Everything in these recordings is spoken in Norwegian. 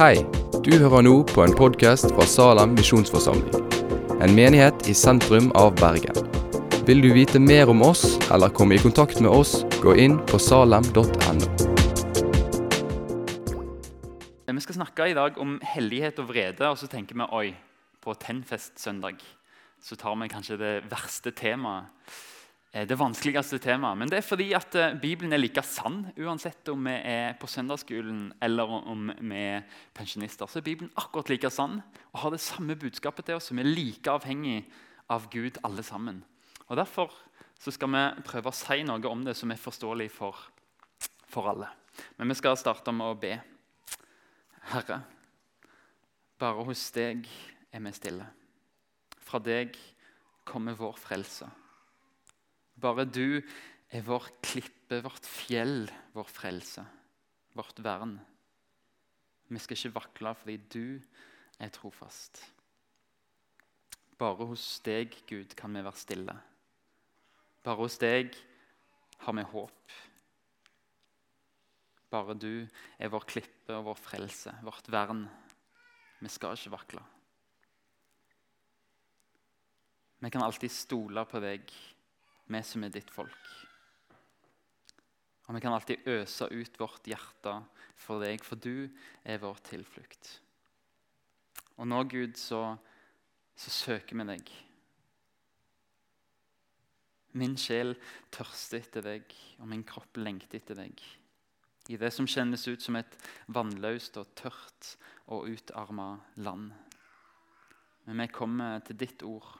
Hei, du hører nå på en podkast fra Salem misjonsforsamling. En menighet i sentrum av Bergen. Vil du vite mer om oss eller komme i kontakt med oss, gå inn på salem.no. Vi skal snakke i dag om hellighet og vrede, og så tenker vi oi, på Tennfest-søndag så tar vi kanskje det verste temaet. Eh, Det vanskeligste temaet. Men det er fordi at eh, Bibelen er like sann uansett om vi er på søndagsskolen eller om vi er pensjonister. Så er Bibelen akkurat like sann og har det samme budskapet til oss. som er like avhengig av Gud alle sammen. Og Derfor skal vi prøve å si noe om det som er forståelig for, for alle. Men vi skal starte med å be. Herre, bare hos deg er vi stille. Fra deg kommer vår frelse. Bare du er vår klippe, vårt fjell, vår frelse, vårt vern. Vi skal ikke vakle fordi du er trofast. Bare hos deg, Gud, kan vi være stille. Bare hos deg har vi håp. Bare du er vår klippe og vår frelse, vårt vern. Vi skal ikke vakle. Vi kan alltid stole på deg, vi som er ditt folk. Og vi kan alltid øse ut vårt hjerte for deg, for du er vår tilflukt. Og nå, Gud, så, så søker vi deg. Min sjel tørster etter deg, og min kropp lengter etter deg. I det som kjennes ut som et vannløst og tørt og utarma land. Men vi kommer til ditt ord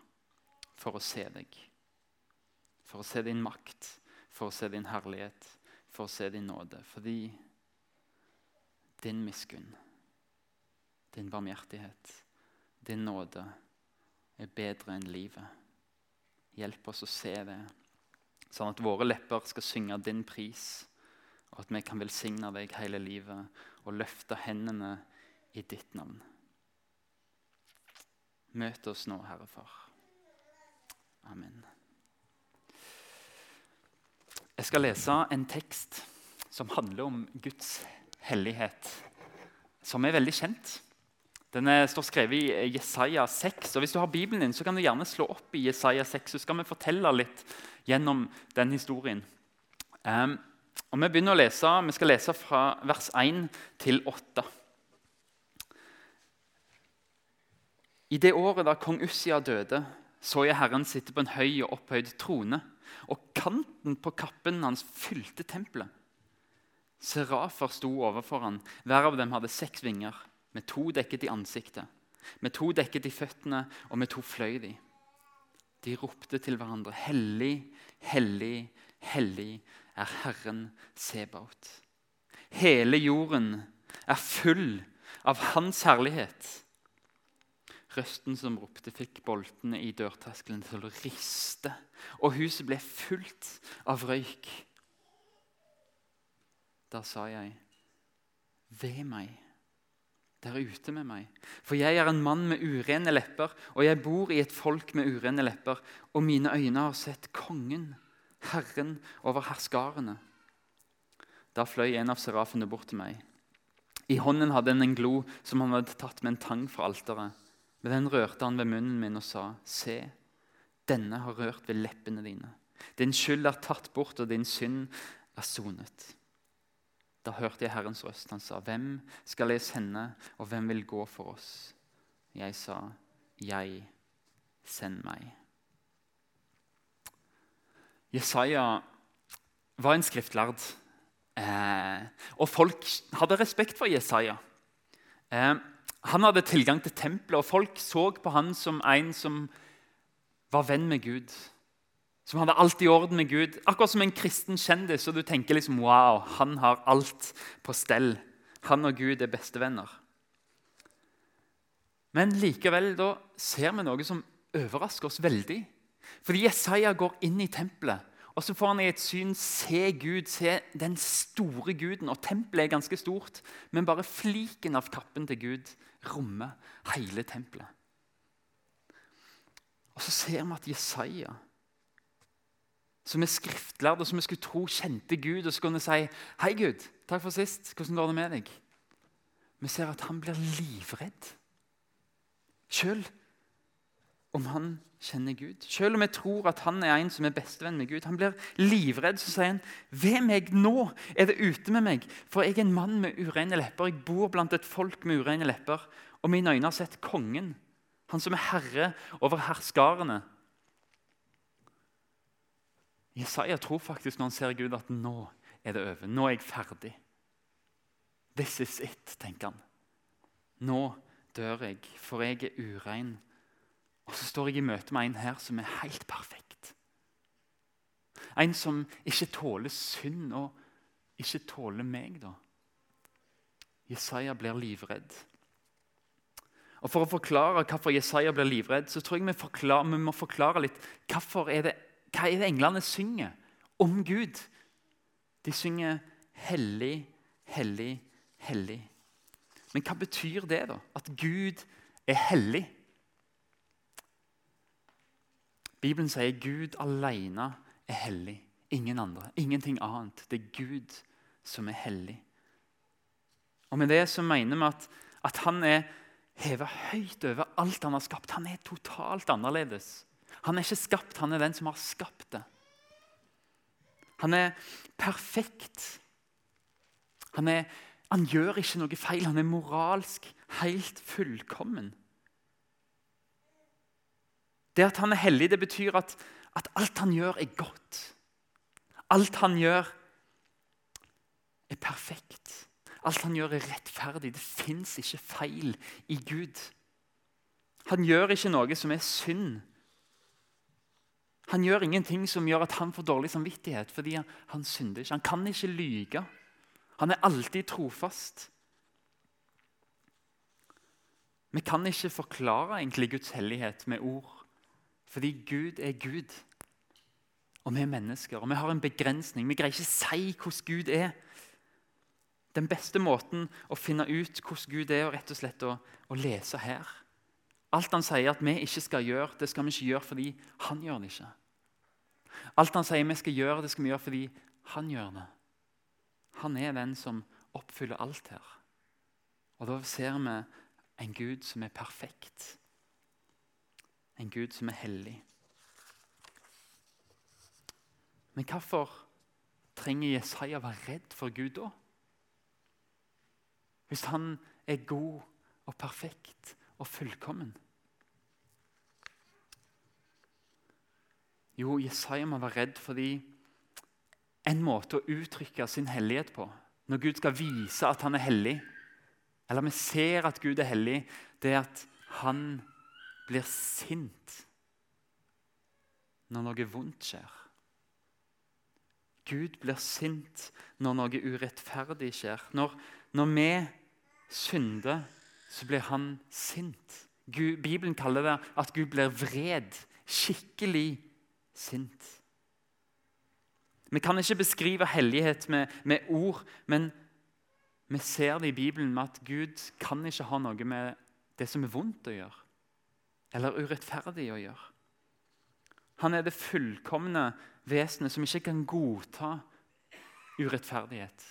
for å se deg. For å se din makt, for å se din herlighet, for å se din nåde. Fordi din miskunn, din barmhjertighet, din nåde er bedre enn livet. Hjelp oss å se det, sånn at våre lepper skal synge din pris, og at vi kan velsigne deg hele livet og løfte hendene i ditt navn. Møt oss nå, Herre Far. Amen. Jeg skal lese en tekst som handler om Guds hellighet, som er veldig kjent. Den står skrevet i Jesaja 6. og Hvis du har Bibelen din, så kan du gjerne slå opp i Jesaja 6. Så skal vi fortelle litt gjennom den historien. Um, og Vi begynner å lese, vi skal lese fra vers 1 til 8. I det året da kong Ussia døde, så jeg Herren sitte på en høy og opphøyd trone, og kanten på kappen hans fylte tempelet. Serafer sto overfor han. Hver av dem hadde seks vinger, med to dekket i ansiktet, med to dekket i føttene og med to fløy de. De ropte til hverandre, Hellig, hellig, hellig er Herren Sebaot. Hele jorden er full av Hans herlighet. Røsten som ropte, fikk boltene i dørterskelen til å riste, og huset ble fullt av røyk. Da sa jeg, ved meg, der ute med meg, for jeg er en mann med urene lepper, og jeg bor i et folk med urene lepper, og mine øyne har sett kongen, Herren over herskarene. Da fløy en av serafene bort til meg. I hånden hadde han en glo som han hadde tatt med en tang fra alteret. Med den rørte han ved munnen min og sa, Se, denne har rørt ved leppene dine. Din skyld er tatt bort, og din synd er sonet. Da hørte jeg Herrens røst. Han sa, Hvem skal jeg sende, og hvem vil gå for oss? Jeg sa, Jeg, send meg. Jesaja var en skriftlærd, eh, og folk hadde respekt for Jesaja. Eh, han hadde tilgang til tempelet, og folk så på han som en som var venn med Gud. Som hadde alt i orden med Gud. Akkurat som en kristen kjendis. og du tenker liksom, wow, Han har alt på stell. Han og Gud er bestevenner. Men likevel da ser vi noe som overrasker oss veldig. Fordi Jesaja går inn i tempelet, og så får han i et syn se Gud, se den store guden. Og tempelet er ganske stort, men bare fliken av kappen til Gud rommer hele tempelet. Og så ser vi at Jesaja, som er skriftlærd, og som vi skulle tro kjente Gud, og så kunne si 'Hei, Gud. Takk for sist. Hvordan går det med deg?' Vi ser at han blir livredd. Selv om han kjenner Gud. Selv om jeg tror at han er en som er bestevenn med Gud. Han blir livredd, så sier han, 'Ved meg nå er det ute med meg.' 'For jeg er en mann med urene lepper. Jeg bor blant et folk med urene lepper.' 'Og mine øyne har sett kongen, han som er herre over herskarene.' Jesaja tror faktisk når han ser Gud, at nå er det over. Nå er jeg ferdig. This is it, tenker han. Nå dør jeg, for jeg er urein. Og så står jeg i møte med en her som er helt perfekt. En som ikke tåler synd og ikke tåler meg, da. Jesaja blir livredd. Og For å forklare hvorfor Jesaja blir livredd, så tror jeg vi, forklare, vi må forklare litt er det, hva er det englene synger om Gud. De synger 'hellig, hellig, hellig'. Men hva betyr det, da? At Gud er hellig? Bibelen sier Gud alene er hellig. Ingen andre. Ingenting annet. Det er Gud som er hellig. Og Med det så mener vi at, at han er hevet høyt over alt han har skapt. Han er totalt annerledes. Han er ikke skapt, han er den som har skapt det. Han er perfekt. Han, er, han gjør ikke noe feil. Han er moralsk helt fullkommen. Det at han er hellig, det betyr at, at alt han gjør, er godt. Alt han gjør, er perfekt. Alt han gjør, er rettferdig. Det fins ikke feil i Gud. Han gjør ikke noe som er synd. Han gjør ingenting som gjør at han får dårlig samvittighet fordi han, han synder ikke. Han kan ikke lyge. Han er alltid trofast. Vi kan ikke forklare egentlig Guds hellighet med ord. Fordi Gud er Gud, og vi er mennesker. Og vi har en begrensning. Vi greier ikke å si hvordan Gud er. Den beste måten å finne ut hvordan Gud er, er rett og slett å, å lese her. Alt han sier at vi ikke skal gjøre, det skal vi ikke gjøre fordi han gjør det ikke. Alt han sier vi skal gjøre, det skal vi gjøre fordi han gjør det. Han er den som oppfyller alt her. Og da ser vi en Gud som er perfekt en Gud som er hellig. Men hvorfor trenger Jesaja være redd for Gud da? Hvis han er god og perfekt og fullkommen? Jo, Jesaja må være redd fordi en måte å uttrykke sin hellighet på, når Gud skal vise at han er hellig, eller vi ser at Gud er hellig, det er at han blir sint når noe vondt skjer. Gud blir sint når noe urettferdig skjer. Når, når vi synder, så blir han sint. Gud, Bibelen kaller det at Gud blir vred. Skikkelig sint. Vi kan ikke beskrive hellighet med, med ord, men vi ser det i Bibelen med at Gud kan ikke ha noe med det som er vondt å gjøre eller urettferdig å gjøre. Han er det fullkomne vesenet som ikke kan godta urettferdighet.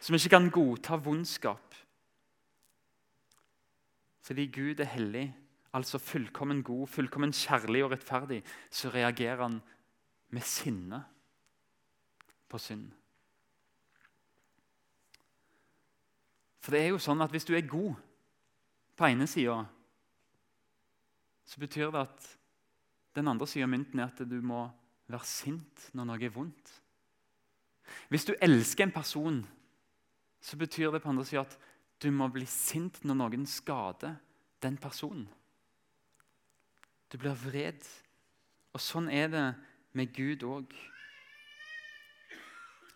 Som ikke kan godta vondskap. Fordi Gud er hellig, altså fullkommen god, fullkommen kjærlig og rettferdig, så reagerer han med sinne på synd. For det er jo sånn at hvis du er god på ene sida så betyr det at den andre sida av mynten er at du må være sint når noe er vondt. Hvis du elsker en person, så betyr det på andre sida at du må bli sint når noen skader den personen. Du blir vred. Og sånn er det med Gud òg.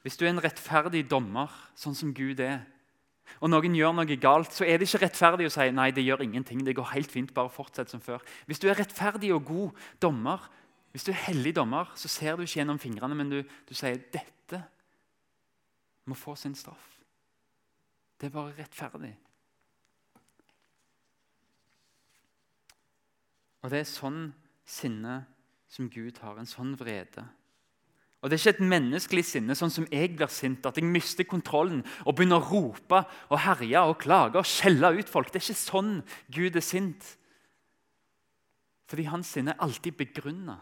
Hvis du er en rettferdig dommer, sånn som Gud er, og noen gjør noe galt, så er det ikke rettferdig å si nei, det gjør ingenting. det går helt fint, bare fortsett som før. Hvis du er rettferdig og god dommer, hvis du er hellig dommer, så ser du ikke gjennom fingrene, men du, du sier dette må få sin straff. Det er bare rettferdig. Og det er sånn sinne som Gud har, en sånn vrede. Og Det er ikke et menneskelig sinne, sånn som jeg blir sint, at jeg mister kontrollen og begynner å rope og herje og klage og skjelle ut folk. Det er ikke sånn Gud er sint. Fordi hans sinne er alltid begrunna.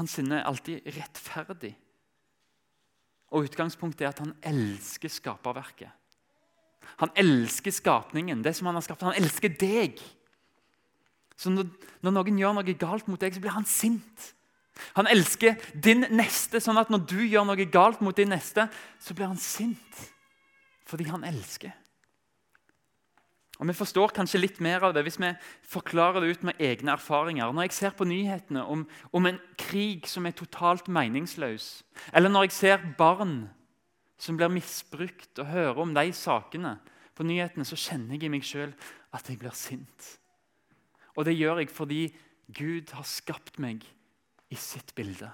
Hans sinne er alltid rettferdig. Og Utgangspunktet er at han elsker skaperverket. Han elsker skapningen, det som han har skapt. Han elsker deg. Så når, når noen gjør noe galt mot deg, så blir han sint. Han elsker din neste, sånn at når du gjør noe galt mot din neste, så blir han sint fordi han elsker. Og Vi forstår kanskje litt mer av det hvis vi forklarer det ut med egne erfaringer. Når jeg ser på nyhetene om, om en krig som er totalt meningsløs, eller når jeg ser barn som blir misbrukt, og hører om de sakene på nyhetene, så kjenner jeg i meg sjøl at jeg blir sint. Og det gjør jeg fordi Gud har skapt meg i sitt bilde.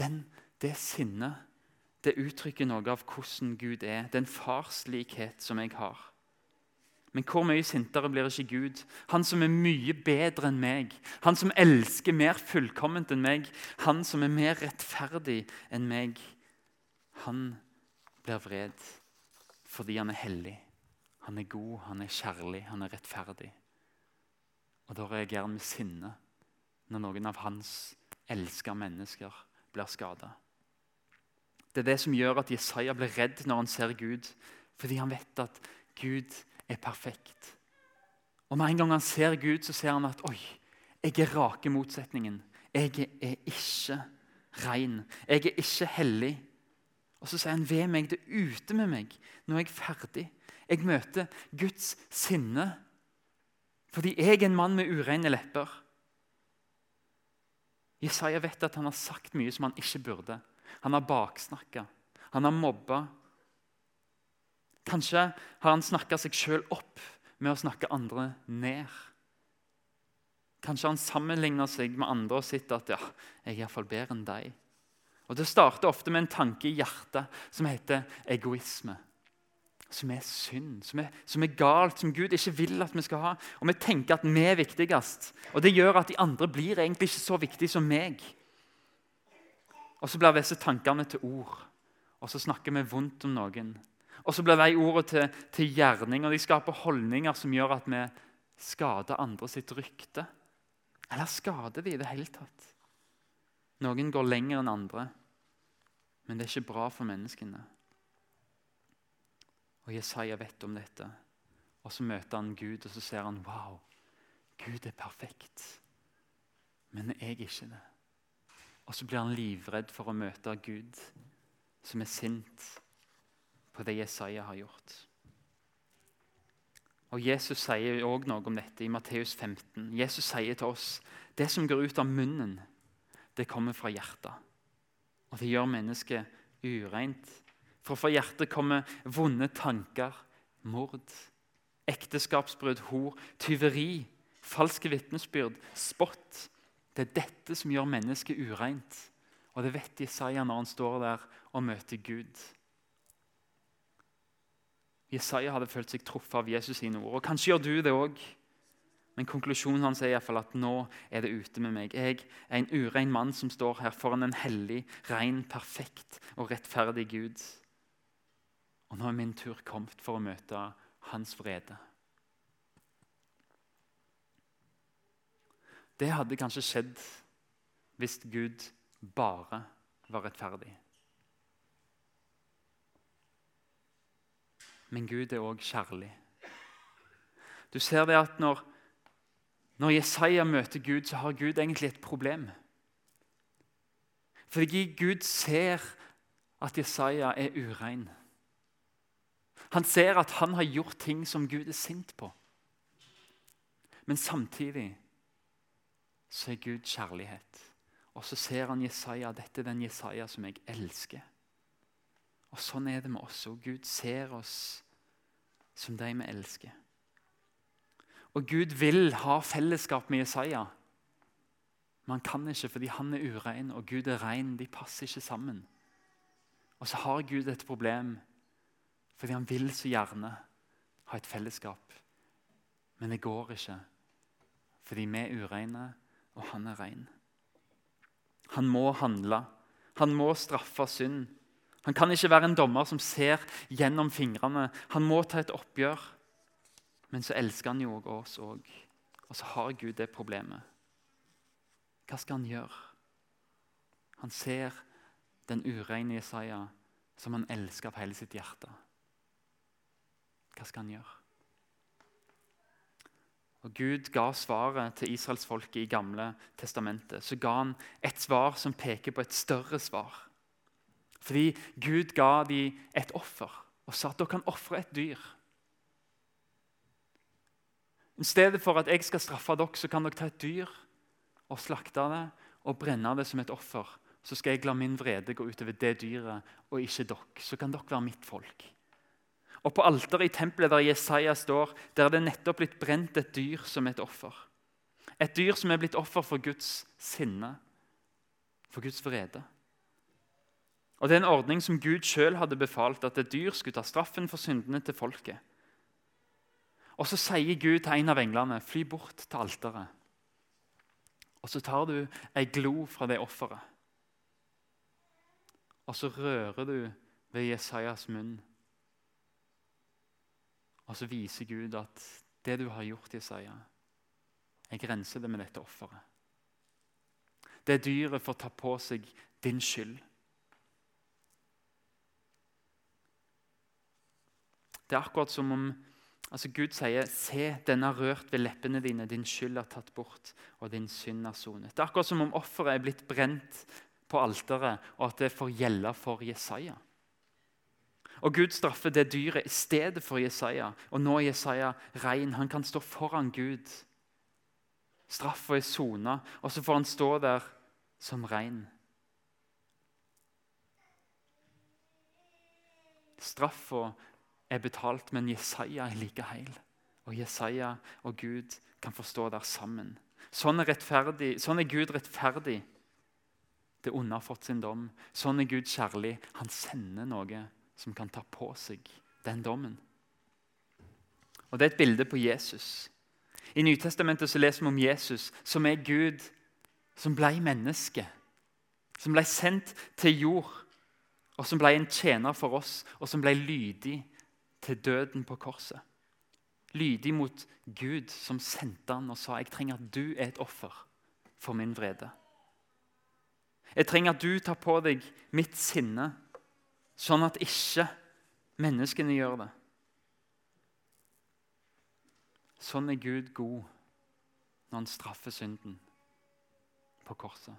Den, det sinnet det uttrykker noe av hvordan Gud er. Den farslikhet som jeg har. Men hvor mye sintere blir ikke Gud? Han som er mye bedre enn meg. Han som elsker mer fullkomment enn meg. Han som er mer rettferdig enn meg. Han blir vred fordi han er hellig. Han er god, han er kjærlig, han er rettferdig. Og da reagerer han med sinne når noen av hans elska mennesker blir skada. Det er det som gjør at Jesaja blir redd når han ser Gud, fordi han vet at Gud er perfekt. Og Med en gang han ser Gud, så ser han at oi, jeg er rake motsetningen. Jeg er ikke ren. Jeg er ikke hellig. Og Så sier han ved meg, det er ute med meg. Nå er jeg ferdig. Jeg møter Guds sinne fordi jeg er en mann med ureine lepper. Jesaja vet at han har sagt mye som han ikke burde. Han har baksnakka. Han har mobba. Kanskje har han snakka seg sjøl opp med å snakke andre ned. Kanskje han sammenligner seg med andre og sitter at ja, jeg er iallfall bedre enn deg. Og Det starter ofte med en tanke i hjertet som heter egoisme som er synd, som er, som er, galt, som Gud ikke vil at vi skal ha. Og vi tenker at vi er viktigst. Og Det gjør at de andre blir egentlig ikke så viktige som meg. Og Så blir disse tankene til ord, og så snakker vi vondt om noen. Og Så blir de ordene til, til gjerning, og de skaper holdninger som gjør at vi skader andre sitt rykte. Eller skader vi i det hele tatt? Noen går lenger enn andre, men det er ikke bra for menneskene. Og Jesaja vet om dette. Og Så møter han Gud, og så ser han wow, Gud er perfekt. Men jeg er ikke det. Og så blir han livredd for å møte Gud, som er sint på det Jesaja har gjort. Og Jesus sier også noe om dette i Matteus 15. Jesus sier til oss det som går ut av munnen, det kommer fra hjertet. Og det gjør mennesket ureint. For fra hjertet kommer vonde tanker, mord, ekteskapsbrudd, hor, tyveri, falske vitnesbyrd, spott. Det er dette som gjør mennesket ureint. Og det vet Jesaja når han står der og møter Gud. Jesaja hadde følt seg truffet av Jesus sine ord. og Kanskje gjør du det òg. Men konklusjonen hans er i fall at nå er det ute med meg. Jeg er en urein mann som står her foran en hellig, ren, perfekt og rettferdig Gud. Og nå er min tur kommet for å møte hans vrede. Det hadde kanskje skjedd hvis Gud bare var rettferdig. Men Gud er òg kjærlig. Du ser det at når, når Jesaja møter Gud, så har Gud egentlig et problem. Fordi Gud ser at Jesaja er urein. Han ser at han har gjort ting som Gud er sint på. Men samtidig så er Gud kjærlighet. Og så ser han Jesaja. Dette er den Jesaja som jeg elsker. Og Sånn er det med oss òg. Gud ser oss som de vi elsker. Og Gud vil ha fellesskap med Jesaja. Men han kan ikke fordi han er urein og Gud er rein. De passer ikke sammen. Og så har Gud et problem fordi han vil så gjerne ha et fellesskap. Men det går ikke, fordi vi er ureine, og han er ren. Han må handle. Han må straffe synd. Han kan ikke være en dommer som ser gjennom fingrene. Han må ta et oppgjør. Men så elsker han jo oss òg. Og så har Gud det problemet. Hva skal han gjøre? Han ser den ureine Jesaja som han elsker av hele sitt hjerte. Hva skal han gjøre? Og Gud ga svaret til israelsfolket i Gamle testamentet. Så ga han et svar som peker på et større svar. Fordi Gud ga dem et offer og sa at dere kan ofre et dyr. I stedet for at jeg skal straffe dere, så kan dere ta et dyr og slakte det og brenne det som et offer. Så skal jeg la min vrede gå utover det dyret og ikke dere. Så kan dere være mitt folk. Og På alteret i tempelet der Jesaja står, der er det nettopp blitt brent et dyr som et offer. Et dyr som er blitt offer for Guds sinne, for Guds vrede. Og Det er en ordning som Gud sjøl hadde befalt, at et dyr skulle ta straffen for syndene til folket. Og Så sier Gud til en av englene, 'Fly bort til alteret.' Og så tar du ei glo fra det offeret. Og så rører du ved Jesajas munn. Og så viser Gud at det du har gjort, Jesaja, jeg grenser det med dette offeret. Det dyret får ta på seg din skyld. Det er akkurat som om altså Gud sier, 'Se, den har rørt ved leppene dine. Din skyld er tatt bort, og din synd er sonet.' Det er akkurat som om offeret er blitt brent på alteret, og at det får gjelde for Jesaja. Og Gud straffer det dyret i stedet for Jesaja. Og nå er Jesaja rein. Han kan stå foran Gud. Straffa er sona, og så får han stå der som rein. Straffa er betalt, men Jesaja er like heil. Og Jesaja og Gud kan få stå der sammen. Sånn er, sånn er Gud rettferdig. Det onde har fått sin dom. Sånn er Gud kjærlig. Han sender noe som kan ta på seg den dommen. Og Det er et bilde på Jesus. I Nytestamentet så leser vi om Jesus, som er Gud, som ble menneske. Som ble sendt til jord, og som ble en tjener for oss, og som ble lydig til døden på korset. Lydig mot Gud, som sendte han og sa jeg trenger at du er et offer for min vrede. Jeg trenger at du tar på deg mitt sinne sånn at ikke menneskene gjør det. Sånn er Gud god når han straffer synden på korset.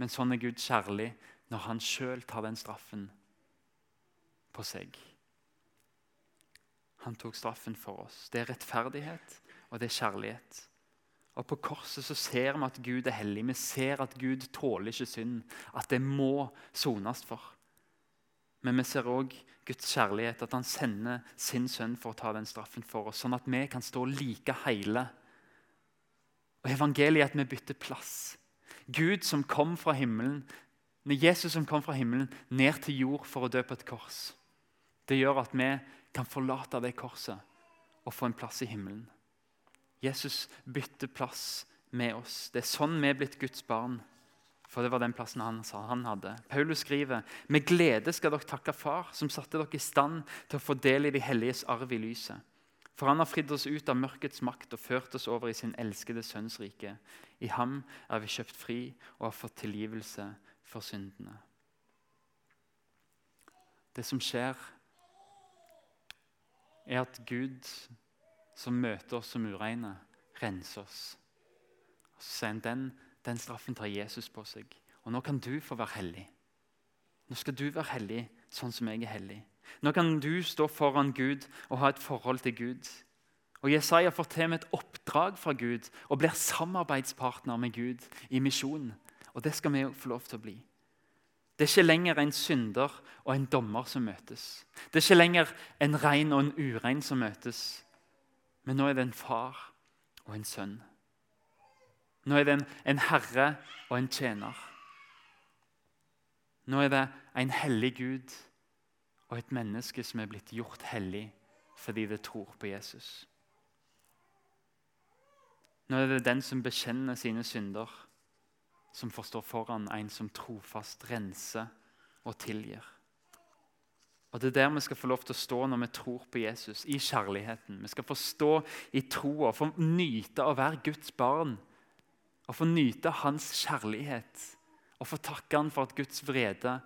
Men sånn er Gud kjærlig når han sjøl tar den straffen på seg. Han tok straffen for oss. Det er rettferdighet, og det er kjærlighet. Og På korset så ser vi at Gud er hellig. Vi ser at Gud tåler ikke synd. At det må sones for. Men vi ser òg Guds kjærlighet, at han sender sin sønn for å ta den straffen for oss, sånn at vi kan stå like hele. Og Evangeliet er at vi bytter plass. Gud som kom fra himmelen, med Jesus som kom fra himmelen ned til jord for å dø på et kors. Det gjør at vi kan forlate det korset og få en plass i himmelen. Jesus bytter plass med oss. Det er sånn vi er blitt Guds barn. For det var den plassen han han hadde. Paulus skriver med glede skal dere takke Far, som satte dere i stand til å få del i de helliges arv i lyset. For han har fridd oss ut av mørkets makt og ført oss over i sin elskede sønns rike. I ham er vi kjøpt fri og har fått tilgivelse for syndene. Det som skjer, er at Gud, som møter oss som ureine, renser oss. Og så sier han den den straffen tar Jesus på seg. Og nå kan du få være hellig. Nå skal du være hellig sånn som jeg er hellig. Nå kan du stå foran Gud og ha et forhold til Gud. Og Jesaja får til med et oppdrag fra Gud og blir samarbeidspartner med Gud i misjonen. Og det skal vi få lov til å bli. Det er ikke lenger en synder og en dommer som møtes. Det er ikke lenger en ren og en urein som møtes. Men nå er det en far og en sønn. Nå er det en, en herre og en tjener. Nå er det en hellig Gud og et menneske som er blitt gjort hellig fordi det tror på Jesus. Nå er det den som bekjenner sine synder, som får stå foran en som trofast renser og tilgir. Og Det er der vi skal få lov til å stå når vi tror på Jesus, i kjærligheten. Vi skal få stå i troa, få nyte å være Guds barn. Og få nyte hans kjærlighet. Og få takke han for at Guds vrede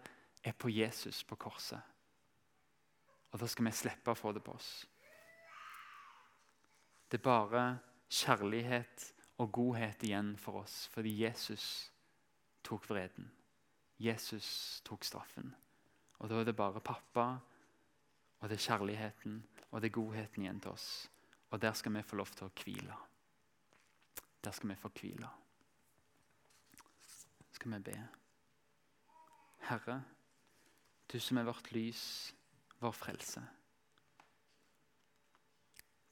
er på Jesus på korset. Og da skal vi slippe å få det på oss. Det er bare kjærlighet og godhet igjen for oss fordi Jesus tok vreden. Jesus tok straffen. Og da er det bare pappa, og det er kjærligheten og det er godheten igjen til oss. Og der skal vi få lov til å hvile. Der skal vi få hvile. Skal vi be. Herre, du som er vårt lys, vår frelse.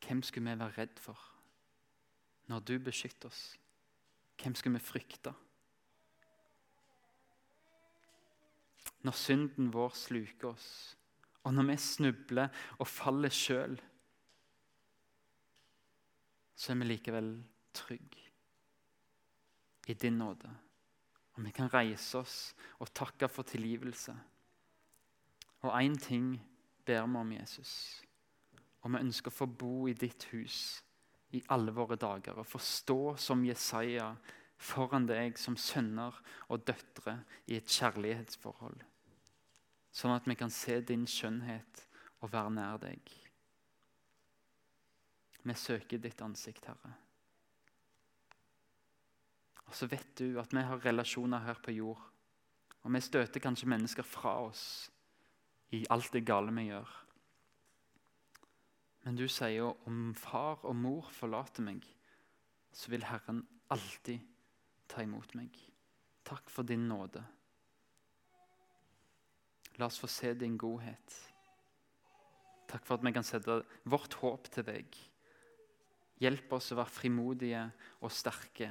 Hvem skulle vi være redd for når du beskytter oss? Hvem skulle vi frykte? når synden vår sluker oss, og når vi snubler og faller sjøl, så er vi likevel trygge i din nåde. Og vi kan reise oss og takke for tilgivelse. Og én ting ber vi om, Jesus. Og vi ønsker å få bo i ditt hus i alle våre dager og forstå som Jesaja foran deg som sønner og døtre i et kjærlighetsforhold sånn at vi kan se din skjønnhet og være nær deg. Vi søker ditt ansikt, Herre. Og så vet du at vi har relasjoner her på jord. Og vi støter kanskje mennesker fra oss i alt det gale vi gjør. Men du sier jo om far og mor forlater meg, så vil Herren alltid ta imot meg. Takk for din nåde. La oss få se din godhet. Takk for at vi kan sette vårt håp til deg. Hjelp oss å være frimodige og sterke